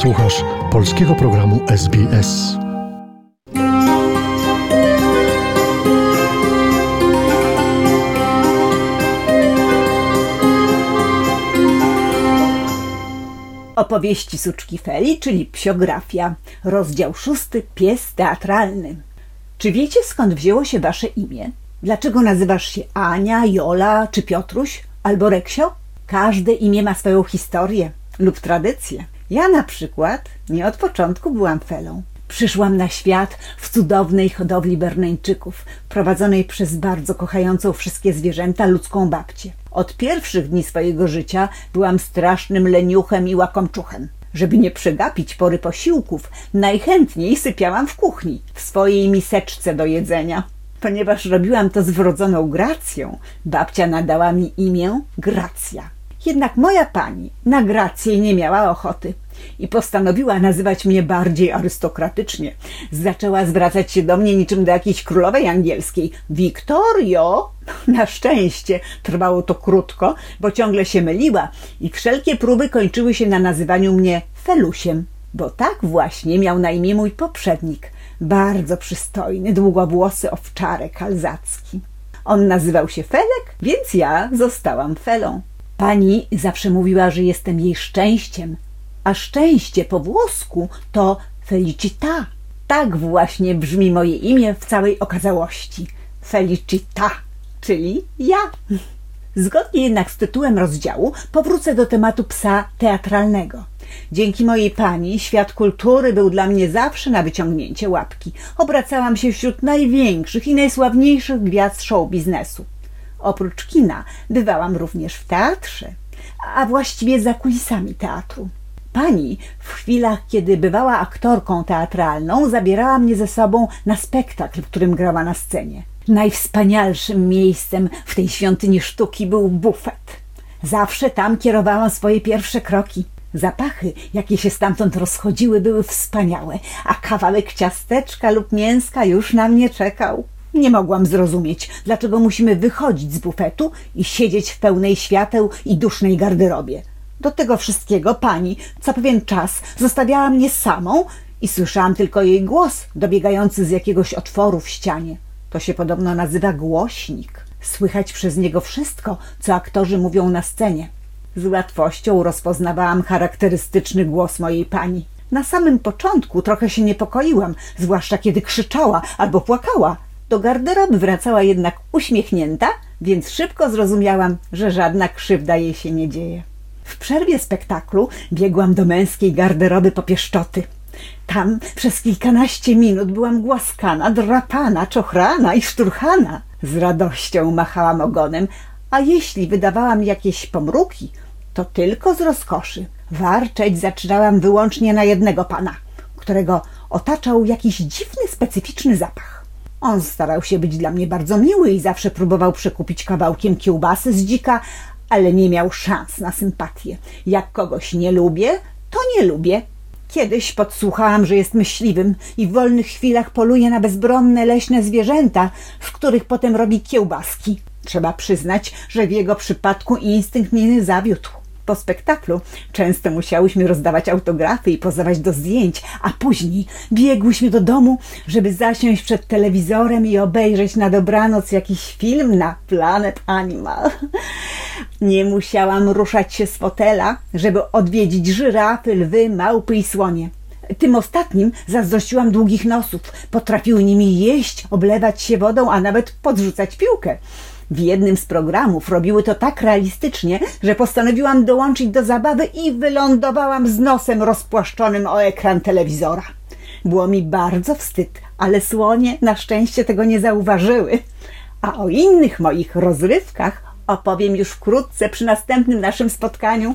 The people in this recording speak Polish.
Słuchasz polskiego programu SBS. Opowieści Suczki Feli, czyli psiografia. Rozdział szósty. Pies teatralny. Czy wiecie skąd wzięło się wasze imię? Dlaczego nazywasz się Ania, Jola czy Piotruś albo Reksio? Każde imię ma swoją historię lub tradycję. Ja na przykład nie od początku byłam felą. Przyszłam na świat w cudownej hodowli Berneńczyków, prowadzonej przez bardzo kochającą wszystkie zwierzęta ludzką babcię. Od pierwszych dni swojego życia byłam strasznym leniuchem i łakomczuchem. Żeby nie przegapić pory posiłków, najchętniej sypiałam w kuchni, w swojej miseczce do jedzenia. Ponieważ robiłam to z wrodzoną gracją, babcia nadała mi imię Gracja. Jednak moja pani na grację nie miała ochoty i postanowiła nazywać mnie bardziej arystokratycznie. Zaczęła zwracać się do mnie niczym do jakiejś królowej angielskiej. Wiktorio! Na szczęście trwało to krótko, bo ciągle się myliła i wszelkie próby kończyły się na nazywaniu mnie Felusiem, bo tak właśnie miał na imię mój poprzednik, bardzo przystojny, długowłosy owczarek alzacki. On nazywał się Felek, więc ja zostałam Felą. Pani zawsze mówiła, że jestem jej szczęściem, a szczęście po włosku to felicita. Tak właśnie brzmi moje imię w całej okazałości. Felicita, czyli ja. Zgodnie jednak z tytułem rozdziału powrócę do tematu psa teatralnego. Dzięki mojej pani świat kultury był dla mnie zawsze na wyciągnięcie łapki. Obracałam się wśród największych i najsławniejszych gwiazd show biznesu. Oprócz kina bywałam również w teatrze, a właściwie za kulisami teatru. Pani w chwilach, kiedy bywała aktorką teatralną, zabierała mnie ze sobą na spektakl, w którym grała na scenie. Najwspanialszym miejscem w tej świątyni sztuki był bufet. Zawsze tam kierowałam swoje pierwsze kroki. Zapachy, jakie się stamtąd rozchodziły, były wspaniałe, a kawałek ciasteczka lub mięska już na mnie czekał. Nie mogłam zrozumieć, dlaczego musimy wychodzić z bufetu i siedzieć w pełnej świateł i dusznej garderobie. Do tego wszystkiego pani co pewien czas zostawiała mnie samą i słyszałam tylko jej głos dobiegający z jakiegoś otworu w ścianie. To się podobno nazywa głośnik. Słychać przez niego wszystko, co aktorzy mówią na scenie. Z łatwością rozpoznawałam charakterystyczny głos mojej pani. Na samym początku trochę się niepokoiłam, zwłaszcza kiedy krzyczała albo płakała. Do garderoby wracała jednak uśmiechnięta, więc szybko zrozumiałam, że żadna krzywda jej się nie dzieje. W przerwie spektaklu biegłam do męskiej garderoby po pieszczoty. Tam przez kilkanaście minut byłam głaskana, drapana, czochrana i szturchana. Z radością machałam ogonem, a jeśli wydawałam jakieś pomruki, to tylko z rozkoszy. Warczeć zaczynałam wyłącznie na jednego pana, którego otaczał jakiś dziwny, specyficzny zapach. On starał się być dla mnie bardzo miły i zawsze próbował przekupić kawałkiem kiełbasy z dzika, ale nie miał szans na sympatię. Jak kogoś nie lubię, to nie lubię. Kiedyś podsłuchałam, że jest myśliwym i w wolnych chwilach poluje na bezbronne leśne zwierzęta, z których potem robi kiełbaski. Trzeba przyznać, że w jego przypadku instynkt mnie nie zawiódł. Po spektaklu często musiałyśmy rozdawać autografy i pozować do zdjęć, a później biegłyśmy do domu, żeby zasiąść przed telewizorem i obejrzeć na dobranoc jakiś film na Planet Animal. Nie musiałam ruszać się z fotela, żeby odwiedzić żyrafy, lwy, małpy i słonie. Tym ostatnim zazdrościłam długich nosów. Potrafiły nimi jeść, oblewać się wodą, a nawet podrzucać piłkę. W jednym z programów robiły to tak realistycznie, że postanowiłam dołączyć do zabawy i wylądowałam z nosem rozpłaszczonym o ekran telewizora. Było mi bardzo wstyd, ale słonie na szczęście tego nie zauważyły. A o innych moich rozrywkach opowiem już wkrótce przy następnym naszym spotkaniu.